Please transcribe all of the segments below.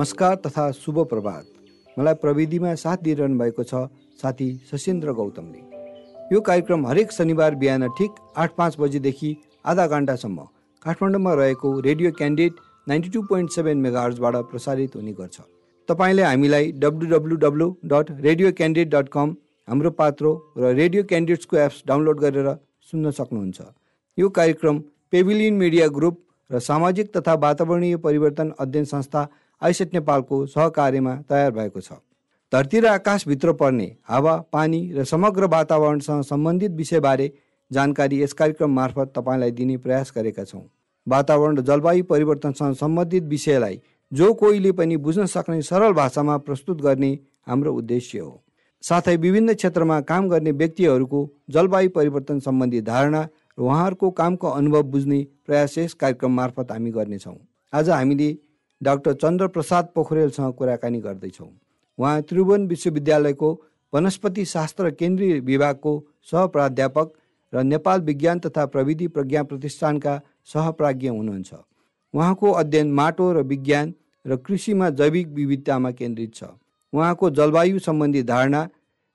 नमस्कार तथा शुभ प्रभात। मलाई प्रविधिमा साथ दिइरहनु भएको छ साथी सशिन्द्र गौतमले। यो कार्यक्रम हरेक शनिबार बिहान ठिक आठ पाँच बजीदेखि आधा घन्टासम्म काठमाडौँमा रहेको radio candidate ninety two point seven मेगाहर्जबाट प्रसारित हुने गर्छ। तपाईँले हामीलाई W W W dot radio candidate dot com हाम्रो पात्रो र रेडियो क्यान्डिडेट्सको एप्स डाउनलोड गरेर सुन्न सक्नुहुन्छ। यो कार्यक्रम पेभिलियन मिडिया ग्रुप र सामाजिक तथा वातावरणीय परिवर्तन अध्ययन संस्था आइसेट नेपालको सहकार्यमा तयार भएको छ। धरती र आकाशभित्र पर्ने हावा पानी र समग्र वातावरणसँग सम्बन्धित विषयबारे जानकारी यस कार्यक्रम मार्फत तपाईँलाई दिने प्रयास गरेका छौँ। वातावरण र जलवायु परिवर्तनसँग सम्बन्धित विषयलाई जो कोहीले पनि बुझ्न सक्ने सरल भाषामा प्रस्तुत गर्ने हाम्रो उद्देश्य हो। साथै विभिन्न क्षेत्रमा काम गर्ने व्यक्तिहरूको जलवायु परिवर्तन सम्बन्धी धारणा र उहाँहरूको कामको अनुभव बुझ्ने प्रयास यस कार्यक्रम मार्फत हामी गर्नेछौँ। आज हामीले डाक्टर चन्द्र प्रसाद पोखरेलसँग कुराकानी गर्दैछौँ। उहाँ त्रिभुवन विश्वविद्यालयको वनस्पति शास्त्र केन्द्रीय विभागको सहप्राध्यापक र नेपाल विज्ञान तथा प्रविधि प्रज्ञा प्रतिष्ठानका सहप्राज्ञ हुनुहुन्छ। उहाँको अध्ययन माटो र विज्ञान र कृषिमा जैविक विविधतामा केन्द्रित छ। उहाँको जलवायु सम्बन्धी धारणा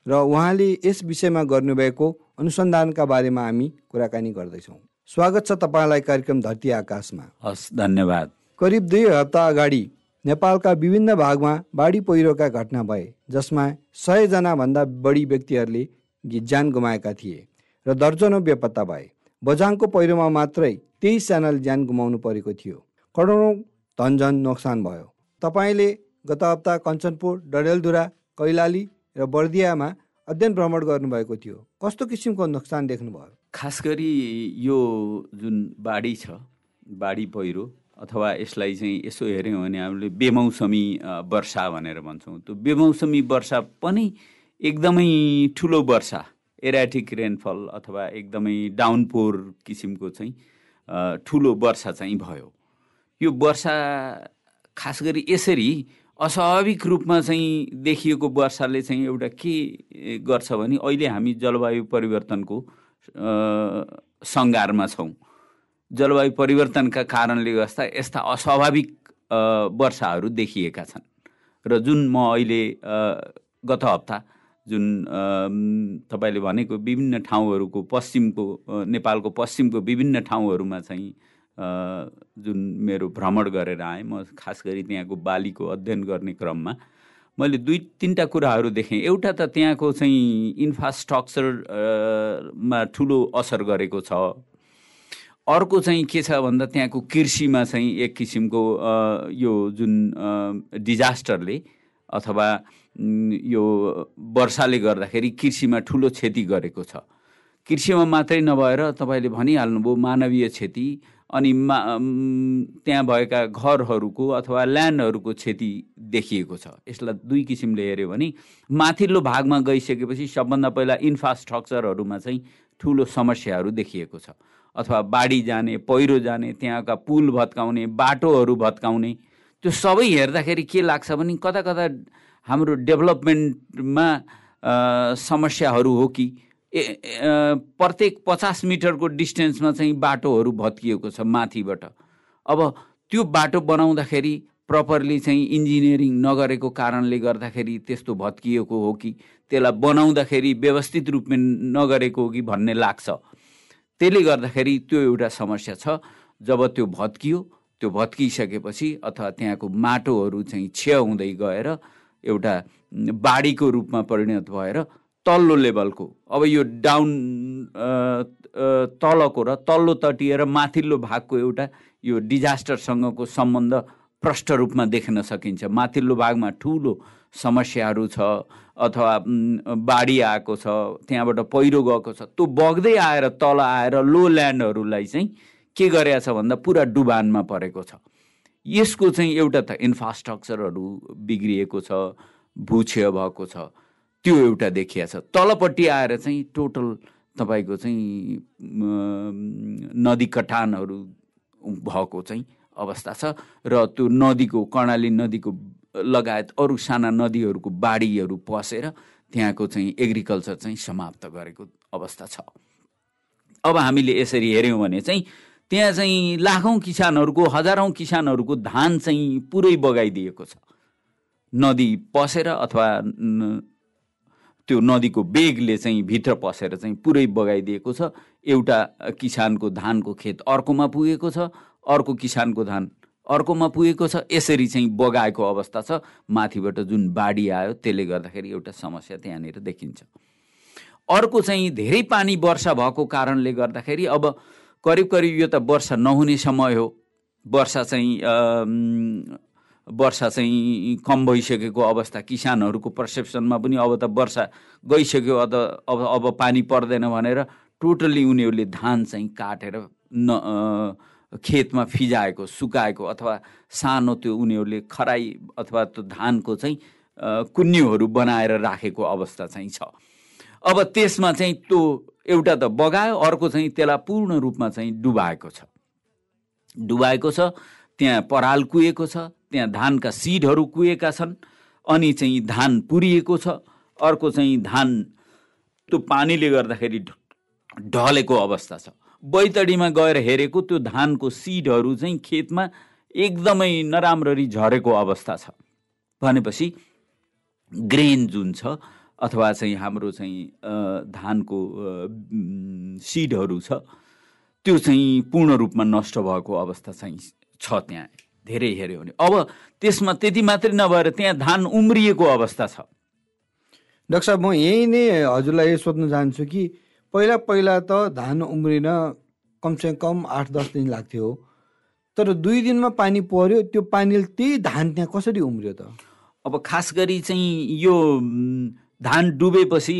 र उहाँले यस विषयमा गर्नुभएको अनुसन्धानका बारेमा हामी कुराकानी गर्दैछौँ। स्वागत छ तपाईँलाई कार्यक्रम धरती आकाशमा। हस् धन्यवाद। करिब दुई हप्ता अगाडि नेपालका विभिन्न भागमा बाढी पहिरोका घटना भए जसमा सयजनाभन्दा बढी व्यक्तिहरूले ज्यान गुमाएका थिए र दर्जनौ बेपत्ता भए। बझाङको पहिरोमा मात्रै तेइसजनाले ज्यान गुमाउनु परेको थियो। करोडौँ धनजन नोक्सान भयो। तपाईँले गत हप्ता कञ्चनपुर डडेलधुरा कैलाली र बर्दियामा अध्ययन भ्रमण गर्नुभएको थियो। कस्तो किसिमको नोक्सान देख्नुभयो? खास गरी यो जुन बाढी छ बाढी पहिरो अथवा यसलाई चाहिँ यसो हेऱ्यौँ भने हामीले बेमौसमी वर्षा भनेर भन्छौँ। त्यो बेमौसमी वर्षा पनि एकदमै ठुलो वर्षा। एराटिक रेनफल अथवा एकदमै डाउनपोर किसिमको चाहिँ ठुलो वर्षा चाहिँ भयो। यो वर्षा खास गरी यसरी अस्वाभाविक रूपमा चाहिँ देखिएको वर्षाले चाहिँ एउटा के गर्छ भने अहिले हामी जलवायु परिवर्तनको सङ्घारमा छौँ। जलवायु परिवर्तनका कारणले गर्दा यस्ता अस्वाभाविक वर्षाहरू देखिएका छन्। र जुन म अहिले गत हप्ता जुन तपाईँले भनेको विभिन्न ठाउँहरूको पश्चिमको नेपालको पश्चिमको विभिन्न ठाउँहरूमा चाहिँ जुन मेरो भ्रमण गरेर आएँ म खास गरी त्यहाँको बालीको अध्ययन गर्ने क्रममा मैले दुई तिनवटा कुराहरू देखेँ। एउटा त त्यहाँको चाहिँ इन्फ्रास्ट्रक्चरमा ठुलो असर गरेको छ। अर्को चाहिँ के छ भन्दा त्यहाँको कृषिमा चाहिँ एक किसिमको यो जुन डिजास्टरले अथवा यो वर्षाले गर्दाखेरि कृषिमा ठुलो क्षति गरेको छ। कृषिमा मात्रै नभएर तपाईँले भनिहाल्नुभयो मानवीय क्षति अनि मा त्यहाँ भएका घरहरूको अथवा ल्यान्डहरूको क्षति देखिएको छ। यसलाई दुई किसिमले हेऱ्यो भने माथिल्लो भागमा गइसकेपछि सबभन्दा पहिला इन्फ्रास्ट्रक्चरहरूमा चाहिँ ठुलो समस्याहरू देखिएको छ। अथवा बाढी जाने पहिरो जाने त्यहाँका पुल भत्काउने बाटोहरू भत्काउने त्यो सबै हेर्दाखेरि के लाग्छ भने कता कता हाम्रो डेभलपमेन्टमा समस्याहरू हो कि? प्रत्येक पचास मिटरको डिस्टेन्समा चाहिँ बाटोहरू भत्किएको छ माथिबाट। अब त्यो बाटो बनाउँदाखेरि प्रपरली चाहिँ इन्जिनियरिङ नगरेको कारणले गर्दाखेरि त्यस्तो भत्किएको हो कि? त्यसलाई बनाउँदाखेरि व्यवस्थित रूपमा नगरेको हो कि भन्ने लाग्छ। त्यसले गर्दाखेरि त्यो एउटा समस्या छ। जब त्यो भत्कियो त्यो भत्किसकेपछि अथवा त्यहाँको माटोहरू चाहिँ छेउ हुँदै गएर एउटा बाढीको रूपमा परिणत भएर तल्लो लेभलको अब यो डाउन तलको र तल्लो तटीय र माथिल्लो भागको एउटा यो डिजास्टरसँगको सम्बन्ध प्रष्ट रूपमा देख्न सकिन्छ। माथिल्लो भागमा ठुलो समस्याहरू छ अथवा बाढी आएको छ त्यहाँबाट पहिरो गएको छ त्यो बग्दै आएर तल आएर लो ल्यान्डहरूलाई चाहिँ के गरेका छ भन्दा पुरा डुबानमा परेको छ। यसको चाहिँ एउटा त इन्फ्रास्ट्रक्चरहरू बिग्रिएको छ भूक्षय भएको छ त्यो एउटा देखिया छ। तलपट्टि आएर चाहिँ टोटल तपाईँको चाहिँ नदी कटानहरू भएको चाहिँ अवस्था छ र त्यो नदीको कर्णाली नदीको लगायत अरू साना नदीहरूको बाढीहरू पसेर त्यहाँको चाहिँ एग्रिकल्चर चाहिँ समाप्त गरेको अवस्था छ। अब हामीले यसरी हेऱ्यौँ भने चाहिँ त्यहाँ चाहिँ लाखौँ किसानहरूको हजारौँ किसानहरूको धान चाहिँ पुरै बगाइदिएको छ। नदी पसेर अथवा त्यो नदीको बेगले चाहिँ भित्र पसेर चाहिँ पुरै बगाइदिएको छ। एउटा किसानको धानको खेत अर्कोमा पुगेको छ अर्को किसानको धान। अर्कोमा पुगेको छ यसरी चाहिँ बगाएको अवस्था छ। माथिबाट जुन बाढी आयो त्यसले गर्दाखेरि एउटा समस्या त्यहाँनिर देखिन्छ। अर्को चाहिँ धेरै पानी वर्षा भएको कारणले गर्दाखेरि अब करिब करिब यो त वर्षा नहुने समय हो। वर्षा चाहिँ वर्षा चाहिँ कम भइसकेको अवस्था। किसानहरूको पर्सेप्सनमा पनि अब त वर्षा गइसक्यो अब अब अब पानी पर्दैन भनेर टोटल्ली उनीहरूले धान चाहिँ काटेर न खेतमा फिजाएको सुकाएको अथवा सानो त्यो उनीहरूले खराई अथवा त्यो धानको चाहिँ कुन्युहरू बनाएर राखेको अवस्था चाहिँ छ। अब त्यसमा चाहिँ त्यो एउटा त बगायो अर्को चाहिँ त्यसलाई पूर्ण रूपमा चाहिँ डुबाएको छ। डुबाएको छ त्यहाँ पराल कुहेको छ त्यहाँ धानका सिडहरू कुहेका छन् अनि चाहिँ धान पुरिएको छ अर्को चाहिँ धान त्यो पानीले गर्दाखेरि ढलेको अवस्था छ। बैतडीमा गएर हेरेको त्यो धानको सिडहरू चाहिँ खेतमा एकदमै नराम्ररी झरेको अवस्था छ। भनेपछि ग्रेन जुन छ अथवा चाहिँ हाम्रो चाहिँ धानको सिडहरू छ त्यो चाहिँ पूर्ण रूपमा नष्ट भएको अवस्था चाहिँ छ त्यहाँ। धेरै हेऱ्यो भने। अब त्यसमा त्यति मात्रै नभएर त्यहाँ धान उम्रिएको अवस्था छ। डाक्टर साहब म यही नै हजुरलाई सोध्न चाहन्छु कि पहिला पहिला त धान उम्रिन कमसे कम आठ दस दिन लाग्थ्यो। तर दुई दिनमा पानी पर्यो त्यो पानीले त्यही धान त्यहाँ कसरी उम्रियो त? अब खास गरी चाहिँ यो धान डुबेपछि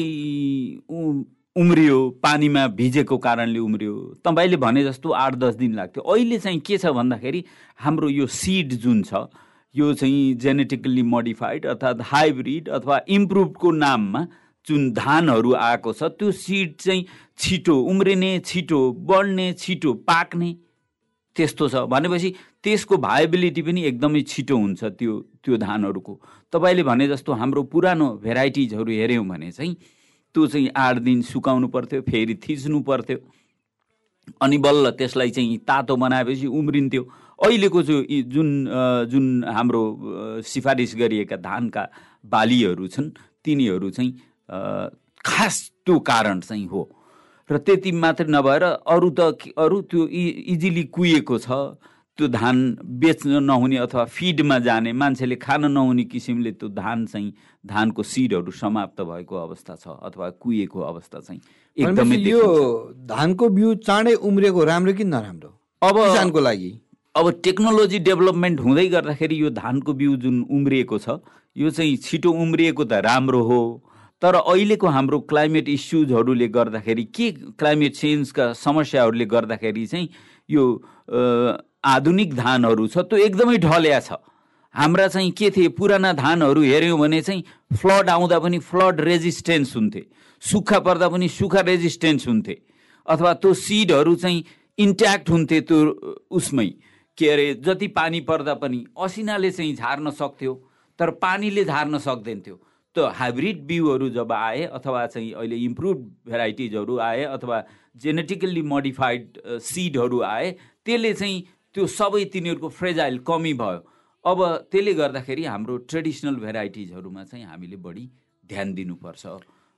उम्रियो पानीमा भिजेको कारणले उम्रियो। तपाईँले भने जस्तो आठ दस दिन लाग्थ्यो। अहिले चाहिँ के छ भन्दाखेरि हाम्रो यो सिड जुन छ यो चाहिँ जेनेटिकल्ली मोडिफाइड अर्थात् हाइब्रिड अथवा इम्प्रुभको नाममा जुन धानहरू आएको छ त्यो सिड चाहिँ छिटो उम्रिने छिटो बढ्ने छिटो पाक्ने त्यस्तो छ। भनेपछि त्यसको भाइबिलिटी पनि एकदमै छिटो हुन्छ त्यो त्यो धानहरूको। तपाईँले भने जस्तो हाम्रो पुरानो भेराइटिजहरू हेऱ्यौँ भने चाहिँ त्यो चाहिँ आठ दिन सुकाउनु पर्थ्यो फेरि थिच्नु पर्थ्यो। अनि बल्ल त्यसलाई चाहिँ तातो बनाएपछि उम्रिन्थ्यो। अहिलेको जो जुन जुन हाम्रो सिफारिस गरिएका धानका बालीहरू छन् तिनीहरू चाहिँ खास त्यो कारण चाहिँ हो। र त्यति मात्रै नभएर अरू त अरू त्यो इजिली कुहिएको छ। त्यो धान बेच्न नहुने अथवा फिडमा जाने मान्छेले खान नहुने किसिमले त्यो धान चाहिँ धानको सिडहरू समाप्त भएको अवस्था छ अथवा कुहिएको अवस्था चाहिँ एकदमै यो। धानको बिउ चाँडै उम्रिएको राम्रो कि नराम्रो? अब किसानको लागि। अब टेक्नोलोजी डेभलपमेन्ट हुँदै गर्दाखेरि यो धानको बिउ जुन उम्रिएको छ यो चाहिँ छिटो उम्रिएको त राम्रो हो। तर अहिलेको हाम्रो क्लाइमेट इस्युजहरूले गर्दाखेरि के क्लाइमेट चेन्जका समस्याहरूले गर्दाखेरि चाहिँ यो आधुनिक धानहरू छ त्यो एकदमै ढल्या छ। हाम्रा चाहिँ के थिए पुराना धानहरू हेऱ्यौँ भने चाहिँ फ्लड आउँदा पनि फ्लड रेजिस्टेन्स हुन्थे। सुक्खा पर्दा पनि सुक्खा रेजिस्टेन्स हुन्थे। अथवा त्यो सिडहरू चाहिँ इन्ट्याक्ट हुन्थे त्यो उसमै। के अरे जति पानी पर्दा पनि असिनाले चाहिँ झार्न सक्थ्यो तर पानीले झार्न सक्दैन थियो। त्यो हाइब्रिड बिउहरू जब आए अथवा चाहिँ अहिले इम्प्रुभ भेराइटिजहरू आए अथवा जेनेटिकल्ली मोडिफाइड सिडहरू आए त्यसले चाहिँ त्यो सबै तिनीहरूको फ्रेजाइल कमी भयो। अब त्यसले गर्दाखेरि हाम्रो ट्रेडिसनल भेराइटिजहरूमा चाहिँ हामीले बढी ध्यान दिनुपर्छ।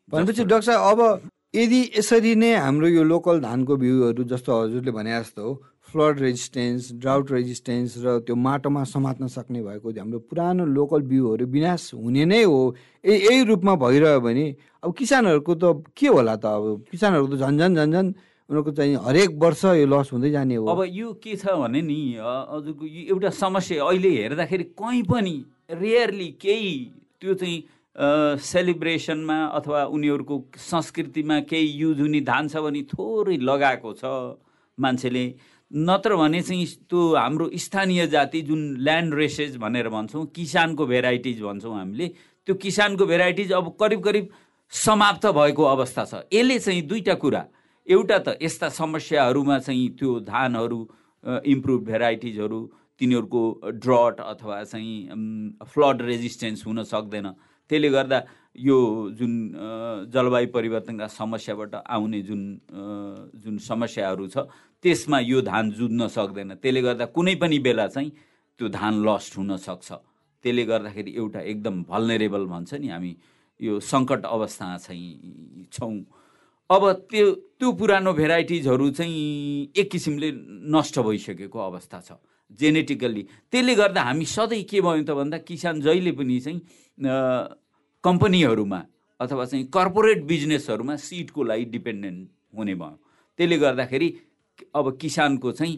भनेपछि डाक्टर साहब अब यदि यसरी नै हाम्रो यो लोकल धानको बिउहरू जस्तो हजुरले भने जस्तो फ्लड रेजिस्टेन्स ड्राउट रेजिस्टेन्स र त्यो माटोमा समात्न सक्ने भएको हाम्रो पुरानो लोकल बिउहरू विनाश हुने नै हो ए यही रूपमा भइरह्यो भने अब किसानहरूको त के होला त अब? किसानहरूको त झन् झन् झन् झन् उनीहरूको चाहिँ हरेक वर्ष यो लस हुँदै जाने हो। अब यो के छ भने नि हजुरको एउटा समस्या अहिले हेर्दाखेरि कहीँ पनि रेयरली केही त्यो चाहिँ सेलिब्रेसनमा अथवा उनीहरूको संस्कृतिमा केही युज हुने धान छ भने थोरै लगाएको छ मान्छेले। नत्र भने चाहिँ त्यो हाम्रो स्थानीय जाति जुन ल्यान्ड रेसेज भनेर भन्छौँ किसानको भेराइटिज भन्छौँ हामीले त्यो किसानको भेराइटिज अब करिब करिब समाप्त भएको अवस्था छ। यसले चाहिँ दुईवटा कुरा एउटा त यस्ता समस्याहरूमा चाहिँ त्यो धानहरू इम्प्रुभ भेराइटिजहरू तिनीहरूको ड्रट अथवा चाहिँ फ्लड रेजिस्टेन्स हुन सक्दैन। त्यसले गर्दा यो जुन जलवायु परिवर्तनका समस्याबाट आउने जुन जुन समस्याहरू छ त्यसमा यो धान जुझ्न सक्दैन। त्यसले गर्दा कुनै पनि बेला चाहिँ त्यो धान लस्ट हुन सक्छ। त्यसले गर्दाखेरि एउटा एकदम भल्नेरेबल भन्छ नि हामी यो सङ्कट अवस्था चाहिँ छौँ। अब त्यो त्यो पुरानो भेराइटिजहरू चाहिँ एक किसिमले नष्ट भइसकेको अवस्था छ। जेनेटिकल्ली त्यसले गर्दा हामी सधैँ के भयो त भन्दा किसान जहिले पनि चाहिँ कम्पनीहरूमा अथवा चाहिँ कर्पोरेट बिजनेसहरूमा सिडको लागि डिपेन्डेन्ट हुने भयो। त्यसले गर्दाखेरि अब किसानको चाहिँ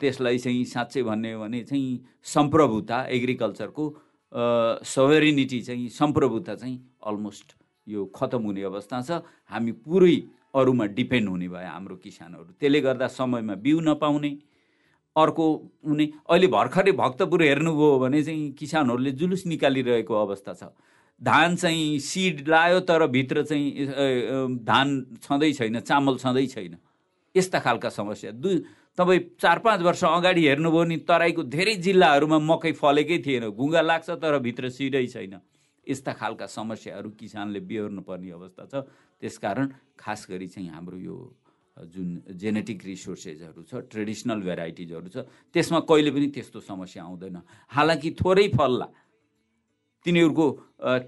त्यसलाई चाहिँ साँच्चै भन्ने भने चाहिँ सम्प्रभुता एग्रिकल्चरको सभेरिनिटी चाहिँ सम्प्रभुता चाहिँ अलमोस्ट यो खतम हुने अवस्था छ। हामी पुरै अरूमा डिपेन्ड हुने भयो हाम्रो किसानहरू। त्यसले गर्दा समयमा बिउ नपाउने। अर्को हुने। अहिले भर्खरै भक्तपुर हेर्नुभयो भने चाहिँ किसानहरूले जुलुस निकालिरहेको अवस्था छ। धान चाहिँ सिड लायो तर भित्र चाहिँ धान छँदै छैन चामल छँदै छैन। यस्ता खालका समस्या। दुई तपाईँ चार पाँच वर्ष अगाडि हेर्नुभयो नि तराईको धेरै जिल्लाहरूमा मकै फलेकै थिएन घुङ्गा लाग्छ तर भित्र सिडै छैन। यस्ता खालका समस्याहरू किसानले बिहोर्नु पर्ने अवस्था छ। त्यसकारण खास गरी चाहिँ हाम्रो यो जुन जेनेटिक रिसोर्सेसहरू छ ट्रेडिसनल भेराइटिजहरू छ त्यसमा कहिले पनि त्यस्तो समस्या आउँदैन। हालाकि थोरै फल्ला तिनीहरूको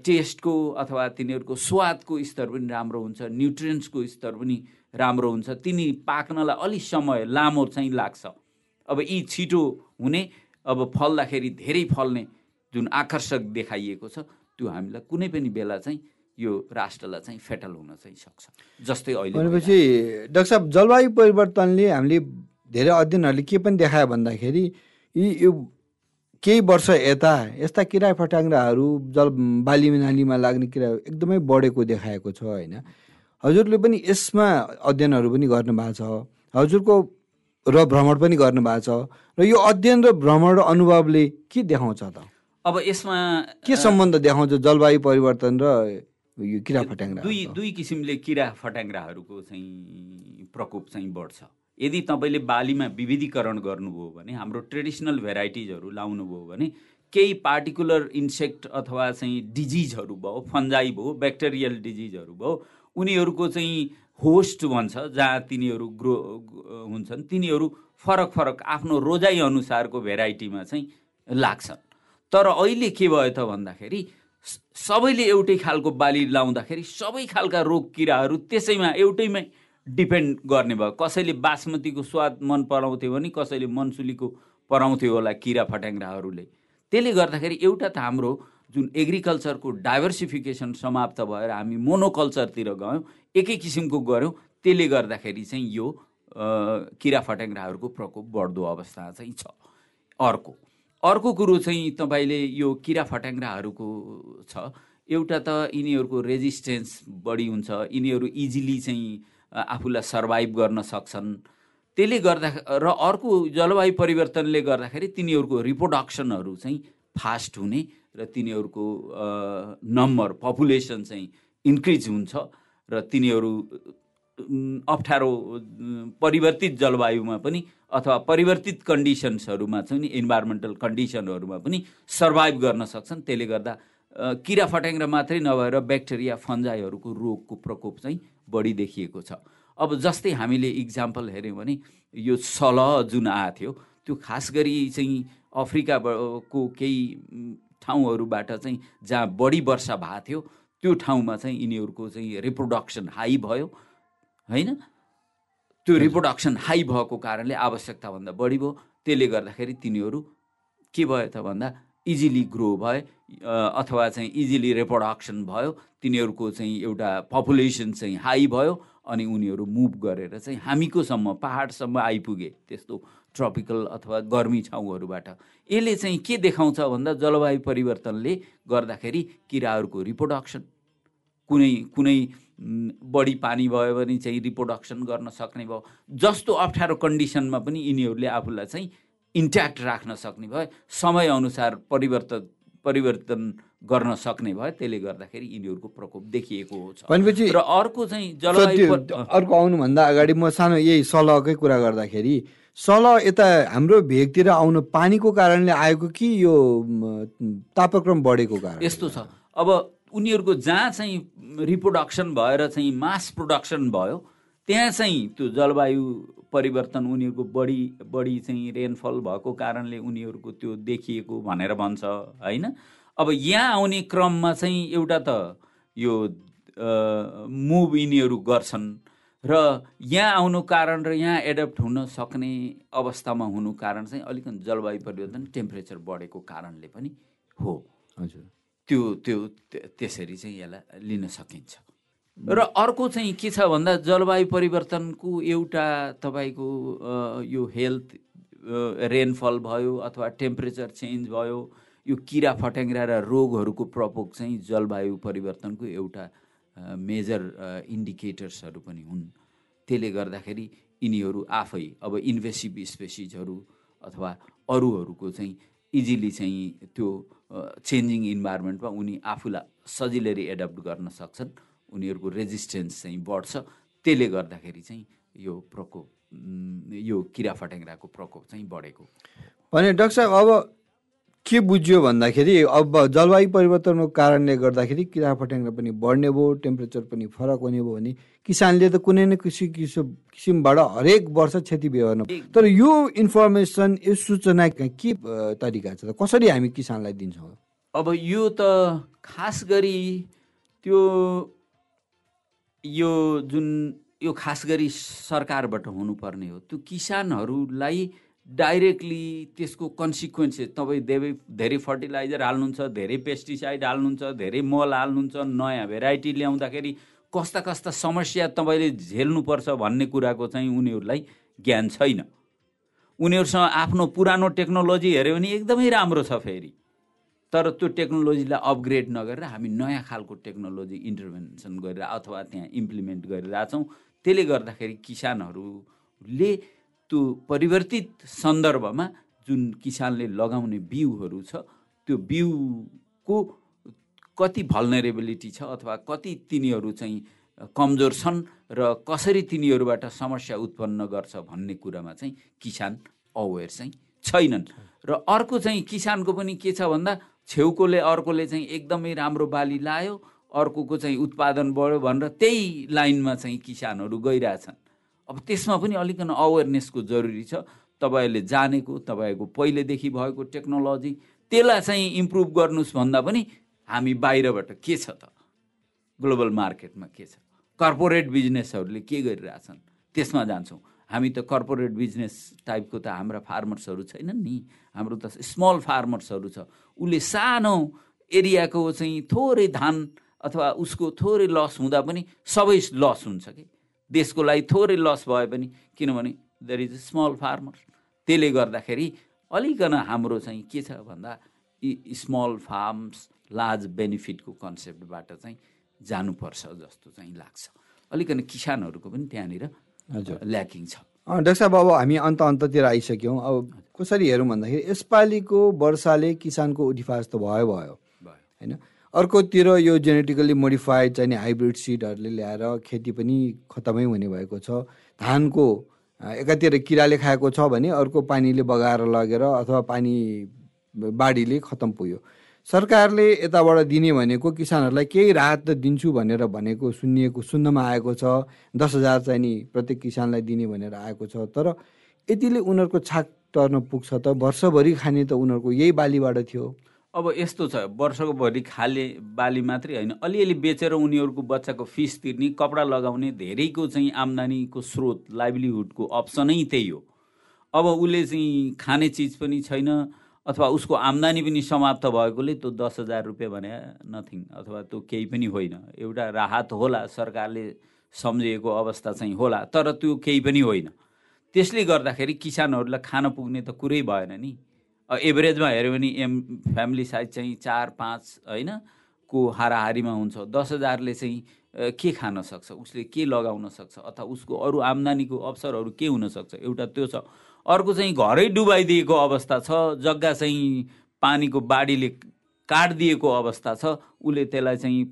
टेस्टको अथवा तिनीहरूको स्वादको स्तर पनि राम्रो हुन्छ न्युट्रियन्सको स्तर पनि राम्रो हुन्छ। तिनी पाक्नलाई अलिक समय लामो चाहिँ लाग्छ। अब यी छिटो हुने अब फल्दाखेरि धेरै फल्ने जुन आकर्षक देखाइएको छ त्यो हामीलाई कुनै पनि बेला चाहिँ यो राष्ट्रलाई चाहिँ फेटल हुन चाहिँ सक्छ जस्तै अहिले भनेपछि डाक्टर साहब जलवायु परिवर्तनले हामीले धेरै अध्ययनहरूले के पनि देखायो भन्दाखेरि यी यो केही वर्ष यता यस्ता किरा फट्याङ्ग्राहरू जल बाली नालीमा लाग्ने किरा एकदमै बढेको देखाएको छ होइन? हजुरले पनि यसमा अध्ययनहरू पनि गर्नुभएको छ हजुरको र भ्रमण पनि गर्नुभएको छ र यो अध्ययन र भ्रमण र अनुभवले के देखाउँछ त? अब यसमा के सम्बन्ध देखाउँछ जलवायु परिवर्तन र यो किरा फट्याङ्ग्रा दुई दुई किसिमले किरा फट्याङ्ग्राहरूको चाहिँ प्रकोप चाहिँ बढ्छ। यदि तपाईँले बालीमा विविधीकरण गर्नुभयो भने हाम्रो ट्रेडिसनल भेराइटिजहरू लाउनुभयो भने केही पार्टिकुलर इन्सेक्ट अथवा चाहिँ डिजिजहरू भयो फन्जाई भयो ब्याक्टेरियल डिजिजहरू भयो उनीहरूको चाहिँ होस्ट भन्छ जहाँ तिनीहरू ग्रो हुन्छन्। तिनीहरू फरक फरक आफ्नो रोजाइ अनुसारको भेराइटीमा चाहिँ लाग्छन्। तर अहिले के भयो त भन्दाखेरि सबैले एउटै खालको बाली लाउँदाखेरि सबै खालका रोग किराहरू त्यसैमा एउटैमै डिपेन्ड गर्ने भयो। कसैले बासमतीको स्वाद मन पराउँथ्यो भने कसैले मनसुलीको पराउँथ्यो होला किरा फट्याङ्ग्राहरूले। त्यसले गर्दाखेरि एउटा त हाम्रो जुन एग्रिकल्चरको डाइभर्सिफिकेसन समाप्त भएर हामी मोनोकल्चरतिर गयौँ एकै किसिमको गऱ्यौँ त्यसले गर्दाखेरि चाहिँ यो किरा फट्याङ्ग्राहरूको प्रकोप बढ्दो अवस्था चाहिँ छ। अर्को। अर्को कुरो चाहिँ तपाईँले यो किरा फट्याङ्ग्राहरूको छ। एउटा त यिनीहरूको रेजिस्टेन्स बढी हुन्छ यिनीहरू इजिली चाहिँ आफूलाई सर्भाइभ गर्न सक्छन्। त्यसले गर्दा र अर्को जलवायु परिवर्तनले गर्दाखेरि तिनीहरूको रिप्रोडक्सनहरू चाहिँ फास्ट हुने र तिनीहरूको नम्बर पपुलेसन चाहिँ इन्क्रिज हुन्छ र तिनीहरू अप्ठ्यारो परिवर्तित जलवायुमा पनि अथवा परिवर्तित कन्डिसन्सहरूमा नि इन्भाइरोमेन्टल कन्डिसनहरूमा पनि सर्भाइभ गर्न सक्छन्। त्यसले गर्दा किरा फट्याङ्ग्रा मात्रै नभएर ब्याक्टेरिया फन्जाइहरूको रोगको प्रकोप चाहिँ बढी देखिएको छ। अब जस्तै हामीले इक्जाम्पल हेऱ्यौँ भने यो सल जुन आएको थियो त्यो खास गरी चाहिँ अफ्रिकाको केही ठाउँहरूबाट चाहिँ जहाँ बढी वर्षा भएको थियो त्यो ठाउँमा चाहिँ यिनीहरूको चाहिँ रिप्रोडक्सन हाई भयो। होइन? त्यो रिप्रोडक्सन हाई भएको कारणले आवश्यकताभन्दा बढी भयो। त्यसले गर्दाखेरि तिनीहरू के भयो त भन्दा इजिली ग्रो भए अथवा चाहिँ इजिली रिप्रोडक्सन भयो। तिनीहरूको चाहिँ एउटा पपुलेसन चाहिँ हाई भयो अनि उनीहरू मुभ गरेर चाहिँ हामीकोसम्म पाहाडसम्म आइपुगे त्यस्तो ट्रपिकल अथवा गर्मी ठाउँहरूबाट। यसले चाहिँ के देखाउँछ भन्दा जलवायु परिवर्तनले गर्दाखेरि किराहरूको रिप्रोडक्सन कुनै कुनै बढी पानी भयो भने चाहिँ रिप्रोडक्सन गर्न सक्ने भयो। जस्तो अप्ठ्यारो कन्डिसनमा पनि यिनीहरूले आफूलाई चाहिँ इन्ट्याक्ट राख्न सक्ने भयो समयअनुसार परिवर्तन परिवर्तन गर्न सक्ने भयो त्यसले गर्दाखेरि यिनीहरूको प्रकोप देखिएको छ। भनेपछि र अर्को चाहिँ जलवायु अर्को आउनुभन्दा अगाडि म सानो यही सलहकै कुरा गर्दाखेरि सलह यता हाम्रो भेगतिर आउनु पानीको कारणले आएको कि यो तापक्रम बढेको कारण यस्तो छ। अब उनीहरूको जहाँ चाहिँ रिप्रोडक्सन भएर चाहिँ मास प्रोडक्सन भयो त्यहाँ चाहिँ त्यो जलवायु परिवर्तन उनीहरूको बढी बढी चाहिँ रेनफल भएको कारणले उनीहरूको त्यो देखिएको भनेर भन्छ होइन? अब यहाँ आउने क्रममा चाहिँ एउटा त यो मुभ यिनीहरू गर्छन् र यहाँ आउनु कारण र यहाँ एडप्ट हुन सक्ने अवस्थामा हुनु कारण चाहिँ अलिकति जलवायु परिवर्तन टेम्परेचर बढेको कारणले पनि हो। हजुर। त्यो त्यो त्यसरी चाहिँ यसलाई लिन सकिन्छ। र अर्को चाहिँ के छ भन्दा जलवायु परिवर्तनको एउटा तपाईँको यो हेल्थ रेनफल भयो अथवा टेम्परेचर चेन्ज भयो यो किरा फट्याङ्ग्रा र रोगहरूको प्रकोप चाहिँ जलवायु परिवर्तनको एउटा मेजर इन्डिकेटर्सहरू पनि हुन्। त्यसले गर्दाखेरि यिनीहरू आफै अब इन्भेसिभ स्पेसिजहरू अथवा अरूहरूको चाहिँ इजिली चाहिँ त्यो चेन्जिङ इन्भाइरोमेन्टमा उनी आफूलाई सजिलै एडप्ट गर्न सक्छन्। उनीहरूको रेजिस्टेन्स चाहिँ बढ्छ। त्यसले गर्दाखेरि चाहिँ यो प्रकोप यो किरा फट्याङ्ग्राको प्रकोप चाहिँ बढेको। भने डाक्टर साहब अब के बुझ्यो भन्दाखेरि अब जलवायु परिवर्तनको कारणले गर्दाखेरि किरा फट्याङ्ग्रा पनि बढ्ने भयो टेम्परेचर पनि फरक हुने भयो भने किसानले त कुनै न किसिम किसिम किसिमबाट हरेक वर्ष क्षति बेहोर्नु तर यो इन्फर्मेसन यो सूचना के तरिका छ? त कसरी हामी किसानलाई दिन्छौँ? अब यो त खास गरी त्यो यो जुन यो खास गरी सरकारबाट हुनुपर्ने हो। त्यो किसानहरूलाई डाइरेक्टली त्यसको कन्सिक्वेन्सेस तपाईँ धेरै धेरै फर्टिलाइजर हाल्नुहुन्छ धेरै पेस्टिसाइड हाल्नुहुन्छ धेरै मल हाल्नुहुन्छ नयाँ भेराइटी ल्याउँदाखेरि कस्ता कस्ता समस्या तपाईँले झेल्नुपर्छ भन्ने कुराको चाहिँ उनीहरूलाई ज्ञान छैन। उनीहरूसँग आफ्नो पुरानो टेक्नोलोजी हेऱ्यो भने एकदमै राम्रो छ फेरि। तर त्यो टेक्नोलोजीलाई अपग्रेड नगरेर हामी नयाँ खालको टेक्नोलोजी इन्टरभेन्सन गरेर अथवा त्यहाँ इम्प्लिमेन्ट गरिरहेछौँ त्यसले गर्दाखेरि किसानहरूले त्यो परिवर्तित सन्दर्भमा जुन किसानले लगाउने बिउहरू छ त्यो बिउको कति भल्नरेबिलिटी छ अथवा कति तिनीहरू चाहिँ कमजोर छन् र कसरी तिनीहरूबाट समस्या उत्पन्न गर्छ भन्ने कुरामा चाहिँ किसान अवेर चाहिँ छैनन्। र अर्को चाहिँ किसानको पनि के छ भन्दा छेउकोले अर्कोले चाहिँ एकदमै राम्रो बाली लायो अर्कोको चाहिँ उत्पादन बढ्यो भनेर त्यही लाइनमा चाहिँ किसानहरू गइरहेछन्। अब त्यसमा पनि अलिकन अवेरनेसको जरुरी छ। तपाईँहरूले जानेको तपाईँहरूको पहिलेदेखि भएको टेक्नोलोजी त्यसलाई चाहिँ इम्प्रुभ गर्नुहोस् भन्दा पनि हामी बाहिरबाट के छ त? ग्लोबल मार्केटमा के छ? कर्पोरेट बिजनेसहरूले के गरिरहेछन्? त्यसमा जान्छौँ। हामी त कर्पोरेट बिजनेस टाइपको त हाम्रा फार्मर्सहरू छैनन् नि। हाम्रो त स्मल फार्मर्सहरू छ। उसले सानो एरियाको चाहिँ थोरै धान अथवा उसको थोरै लस हुँदा पनि सबै लस हुन्छ कि? देशको लागि थोरै लस भए पनि किनभने there is a small farmer त्यसले गर्दाखेरि अलिकन हाम्रो चाहिँ के छ भन्दा स्मल फार्म्स लार्ज बेनिफिटको कन्सेप्टबाट चाहिँ जानुपर्छ जस्तो चाहिँ लाग्छ। अलिकन किसानहरूको पनि त्यहाँनिर ल्याकिङ छ। डाक्टर साहब अब हामी अन्त अन्ततिर आइसक्यौँ। अब कसरी हेरौँ भन्दाखेरि यसपालिको वर्षाले किसानको उठिफास त भयो। भयो। होइन? अर्कोतिर यो जेनेटिकली मोडिफाइड चाहिने हाइब्रिड सिडहरूले ल्याएर खेती पनि खतमै हुने भएको छ। धानको एकातिर किराले खाएको छ भने अर्को पानीले बगाएर लगेर अथवा पानी बाढीले खतम पुग्यो। सरकारले यताबाट दिने भनेको किसानहरूलाई केही राहत त दिन्छु भनेर भनेको सुनिएको सुन्नमा आएको छ। दस हजार चाहिँ नि प्रत्येक किसानलाई दिने भनेर आएको छ। तर यतिले उनीहरूको छाक टर्न पुग्छ त वर्षभरि खाने त उनीहरूको यही बालीबाट थियो। अब यस्तो छ वर्षको भरि खाले बाली मात्रै होइन। अलिअलि बेचेर उनीहरूको बच्चाको फिस तिर्ने कपडा लगाउने धेरैको चाहिँ आम्दानीको स्रोत लाइभलीहुडको अप्सनै त्यही हो। अब उसले चाहिँ खाने चिज पनि छैन अथवा उसको आम्दानी पनि समाप्त भएकोले त्यो दस हजार रुपियाँ भने नथिङ अथवा त्यो केही पनि होइन। एउटा राहत होला सरकारले सम्झिएको अवस्था चाहिँ होला तर त्यो केही पनि होइन। त्यसले गर्दाखेरि किसानहरूलाई खान पुग्ने त कुरै भएन नि। एभरेजमा हेऱ्यो भने एम फ्यामिली साइज चाहिँ चार पाँच होइन को हाराहारीमा हुन्छ। दस हजारले चाहिँ के खान सक्छ? उसले के लगाउन सक्छ? अथवा उसको अरू आम्दानीको अवसरहरू के हुनसक्छ एउटा त्यो छ। अर्को चाहिँ घरै डुबाइदिएको अवस्था छ। जग्गा चाहिँ पानीको बाढीले काटिदिएको अवस्था छ। उसले त्यसलाई चाहिँ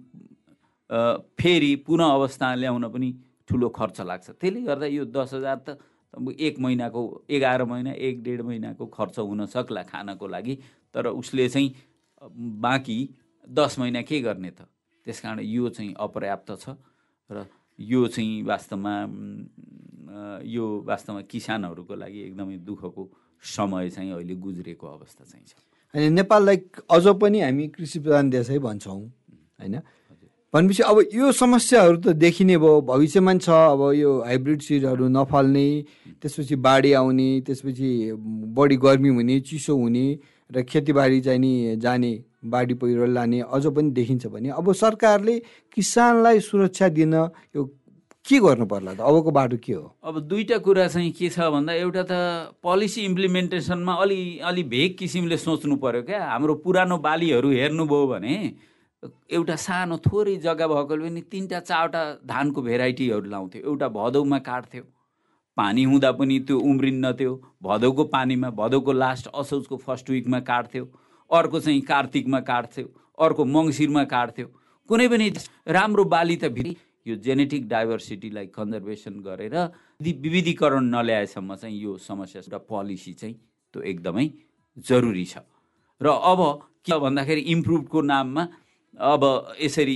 फेरि पुनः अवस्था ल्याउन पनि ठुलो खर्च लाग्छ। त्यसले गर्दा यो दस हजार त एक महिनाको एघार महिना एक डेढ महिनाको खर्च हुन सक्ला खानको लागि तर उसले चाहिँ बाँकी दस महिना के गर्ने त? त्यस कारण यो चाहिँ अपर्याप्त छ र यो चाहिँ वास्तवमा यो वास्तवमा किसानहरूको लागि एकदमै दुःखको समय चाहिँ अहिले गुज्रेको अवस्था चाहिँ छ। अनि नेपाललाई अझ पनि हामी कृषि प्रधान देशै भन्छौँ होइन? भनेपछि अब यो समस्याहरू त देखिने भयो भविष्यमा छ अब यो हाइब्रिड सिडहरू नफल्ने त्यसपछि बाढी आउने त्यसपछि बढी गर्मी हुने चिसो हुने र खेतीबारी चाहिँ नि जाने बाढी पहिरो लाने अझ पनि देखिन्छ भने अब सरकारले किसानलाई सुरक्षा दिन यो के गर्नु पर्ला त? अबको बाटो के हो? अब दुईवटा कुरा चाहिँ के छ भन्दा एउटा त पोलिसी इम्प्लिमेन्टेसनमा अलि अलि भेग किसिमले सोच्नु पर्यो क्या। हाम्रो पुरानो बालीहरू हेर्नुभयो भने एउटा सानो थोरै जग्गा भएकोले पनि तिनवटा चारवटा धानको भेराइटीहरू लाउँथ्यो। एउटा भदौमा काट्थ्यो। पानी हुँदा पनि त्यो उम्रिन्न त्यो भदौको पानीमा भदौको लास्ट असोजको फर्स्ट विकमा काट्थ्यो। अर्को चाहिँ कार्तिकमा काट्थ्यो। अर्को मङ्सिरमा काट्थ्यो। कुनै पनि राम्रो बाली त फेरि यो जेनेटिक डाइभर्सिटीलाई कन्जर्भेसन गरेर यदि विविधीकरण नल्याएसम्म चाहिँ यो समस्या एउटा पोलिसी चाहिँ त्यो एकदमै जरुरी छ। र अब के भन्दाखेरि इम्प्रुभको नाममा अब यसरी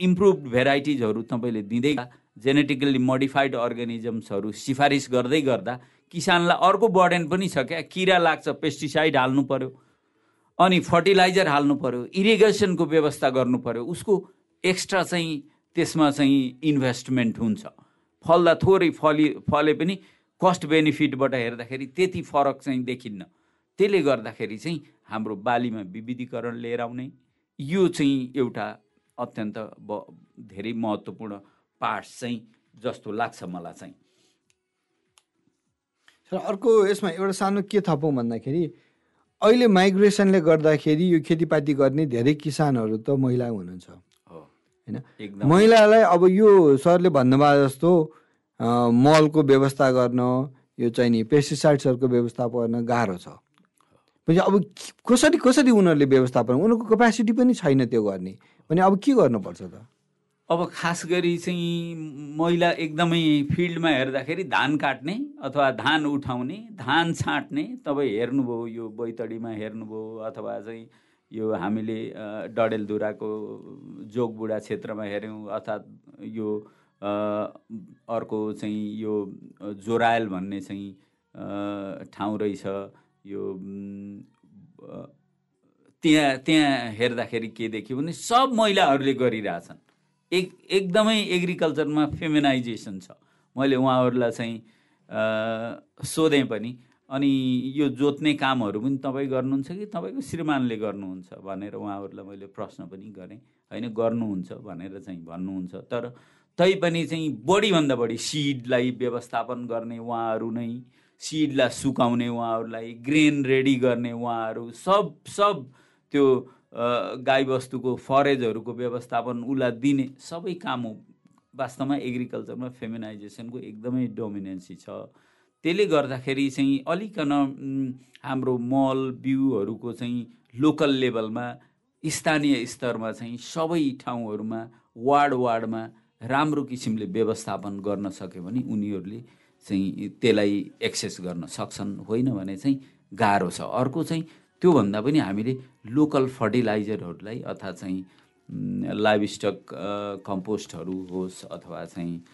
इम्प्रुभ भेराइटिजहरू तपाईँले दिँदै जेनेटिकल्ली मोडिफाइड अर्गानिजम्सहरू सिफारिस गर्दै गर्दा किसानलाई अर्को बर्डन पनि छ क्या। किरा लाग्छ पेस्टिसाइड हाल्नु पर्यो अनि फर्टिलाइजर हाल्नु पर्यो इरिगेसनको व्यवस्था गर्नु पर्यो उसको एक्स्ट्रा चाहिँ त्यसमा चाहिँ इन्भेस्टमेन्ट हुन्छ। फल्दा थोरै फली फले पनि कस्ट बेनिफिटबाट हेर्दाखेरि त्यति फरक चाहिँ देखिन्न। त्यसले गर्दाखेरि चाहिँ हाम्रो बालीमा विविधीकरण लिएर आउने। यो चाहिँ एउटा अत्यन्त ब धेरै महत्त्वपूर्ण पार्ट्स चाहिँ जस्तो लाग्छ मलाई चाहिँ। र अर्को यसमा एउटा सानो के थपौँ भन्दाखेरि अहिले माइग्रेसनले गर्दाखेरि यो खेतीपाती गर्ने धेरै किसानहरू त महिला हुनुहुन्छ। हो। होइन? महिलालाई अब यो सरले भन्नुभयो जस्तो मलको व्यवस्था गर्न यो चाहिँ नि पेस्टिसाइड्सहरूको व्यवस्थापन गर्न गाह्रो छ। भने अब कसरी कसरी उनीहरूले व्यवस्थापन उनीहरूको क्यापेसिटी पनि छैन त्यो गर्ने। भने अब के गर्नुपर्छ त? अब खास गरी चाहिँ महिला एकदमै फिल्डमा हेर्दाखेरि धान काट्ने अथवा धान उठाउने धान छाँट्ने तपाईँ हेर्नुभयो यो बैतडीमा हेर्नुभयो अथवा चाहिँ यो हामीले डडेलधुराको जोगबुढा क्षेत्रमा हेऱ्यौँ अर्थात् यो अर्को चाहिँ यो जोरायल भन्ने चाहिँ ठाउँ रहेछ। यो त्यहाँ त्यहाँ हेर्दाखेरि के देखियो भने सब महिलाहरूले गरिरहेछन्। एक एकदमै एग्रिकल्चरमा फेमिनाइजेसन छ। मैले उहाँहरूलाई चाहिँ सोधेँ पनि। अनि यो जोत्ने कामहरू पनि तपाईँ गर्नुहुन्छ कि तपाईँको श्रीमानले गर्नुहुन्छ भनेर उहाँहरूलाई मैले प्रश्न पनि गरेँ। होइन गर्नुहुन्छ भनेर चाहिँ भन्नुहुन्छ। तर तैपनि चाहिँ बढीभन्दा बढी सिडलाई व्यवस्थापन गर्ने उहाँहरू नै सिडलाई सुकाउने उहाँहरूलाई ग्रेन रेडी गर्ने उहाँहरू सब सब त्यो गाईबस्तुको फरेजहरूको व्यवस्थापन उसलाई दिने सबै काम हो। वास्तवमा एग्रिकल्चरमा फेमिनाइजेसनको एकदमै डोमिनेन्सी छ। त्यसले गर्दाखेरि चाहिँ अलिकन हाम्रो मल बिउहरूको चाहिँ लोकल लेभलमा स्थानीय स्तरमा चाहिँ सबै ठाउँहरूमा वार्ड वार्डमा राम्रो किसिमले व्यवस्थापन गर्न सक्यो भने उनीहरूले चाहिँ त्यसलाई एक्सेस गर्न सक्छन् होइन भने चाहिँ गाह्रो छ। अर्को चाहिँ त्योभन्दा पनि हामीले लोकल फर्टिलाइजरहरूलाई अथवा चाहिँ लाइभ स्टक कम्पोस्टहरू होस् अथवा चाहिँ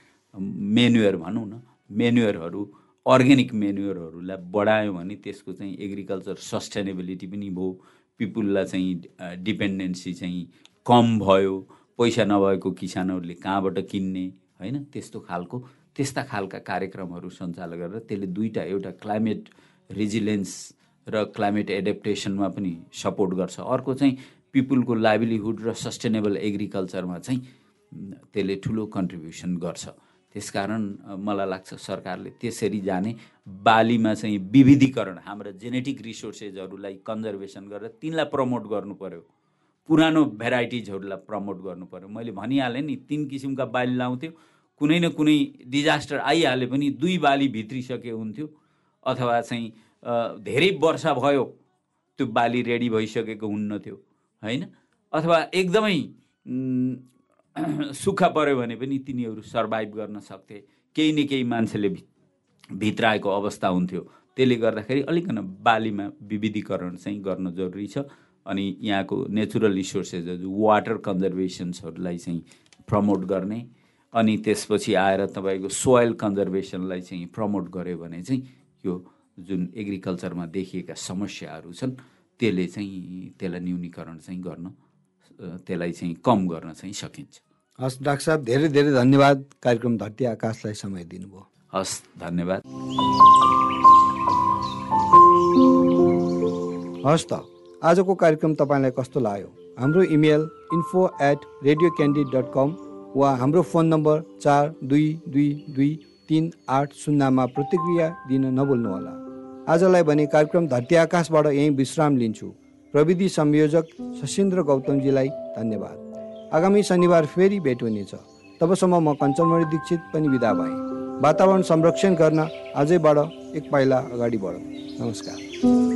मेन्युअर भनौँ न मेन्युअरहरू अर्ग्यानिक मेन्युअरहरूलाई बढायो भने त्यसको चाहिँ एग्रिकल्चर सस्टेनेबिलिटी पनि भयो। पिपुललाई चाहिँ डिपेन्डेन्सी चाहिँ कम भयो। पैसा नभएको किसानहरूले कहाँबाट किन्ने होइन? त्यस्तो खालको त्यस्ता खालका कार्यक्रमहरू सञ्चालन गरेर त्यसले दुईवटा एउटा क्लाइमेट रिजिलेन्स र क्लाइमेट एडेप्टेसनमा पनि सपोर्ट गर्छ। अर्को चाहिँ पिपुलको लाइभलीहुड र सस्टेनेबल एग्रिकल्चरमा चाहिँ त्यसले ठुलो कन्ट्रिब्युसन गर्छ। त्यसकारण मलाई लाग्छ सरकारले त्यसरी जाने। बालीमा चाहिँ विविधीकरण हाम्रा जेनेटिक रिसोर्सेसहरूलाई कन्जर्भेसन गरेर तिनलाई प्रमोट गर्नु पर्यो। पुरानो भेराइटिजहरूलाई प्रमोट गर्नु पर्यो। मैले भनिहालेँ नि तिन किसिमका बाली लाउँथ्यो। कुनै न कुनै डिजास्टर आइहाले पनि दुई बाली भित्रिसके हुन्थ्यो। अथवा चाहिँ धेरै वर्ष भयो त्यो बाली रेडी भइसकेको हुन्नथ्यो होइन? अथवा एकदमै सुक्खा पऱ्यो भने पनि तिनीहरू सर्भाइभ गर्न सक्थे। केही न केही मान्छेले भित्राएको अवस्था हुन्थ्यो। त्यसले गर्दाखेरि अलिकन बालीमा विविधीकरण चाहिँ गर्न जरुरी छ। अनि यहाँको नेचुरल रिसोर्सेसहरू वाटर कन्जर्भेसन्सहरूलाई चाहिँ प्रमोट गर्ने। अनि त्यसपछि आएर तपाईँको सोयल कन्जर्भेसनलाई चाहिँ प्रमोट गर्यो भने चाहिँ यो जुन एग्रिकल्चरमा देखिएका समस्याहरू छन् त्यसले चाहिँ त्यसलाई न्यूनीकरण चाहिँ गर्न त्यसलाई चाहिँ कम गर्न चाहिँ सकिन्छ। हस् डाक्टर साहब धेरै धेरै धन्यवाद कार्यक्रम धरती आकाशलाई समय दिनुभयो। हस् धन्यवाद। हस् त आजको कार्यक्रम तपाईँलाई कस्तो लाग्यो? हाम्रो email info at radio dot com वा हाम्रो फोन नम्बर चार दुई दुई दुई तिन आठ शून्यमा प्रतिक्रिया दिन नभुल्नुहोला। आजलाई भने कार्यक्रम धरती आकाशबाट यहीँ विश्राम लिन्छु। प्रविधि संयोजक सशिन्द्र गौतमजीलाई धन्यवाद। आगामी शनिबार फेरि भेट हुनेछ। तबसम्म म कञ्चनमणि दीक्षित पनि विदा भएँ। वातावरण संरक्षण गर्न आजैबाट एक पाइला अगाडि बढौँ। नमस्कार।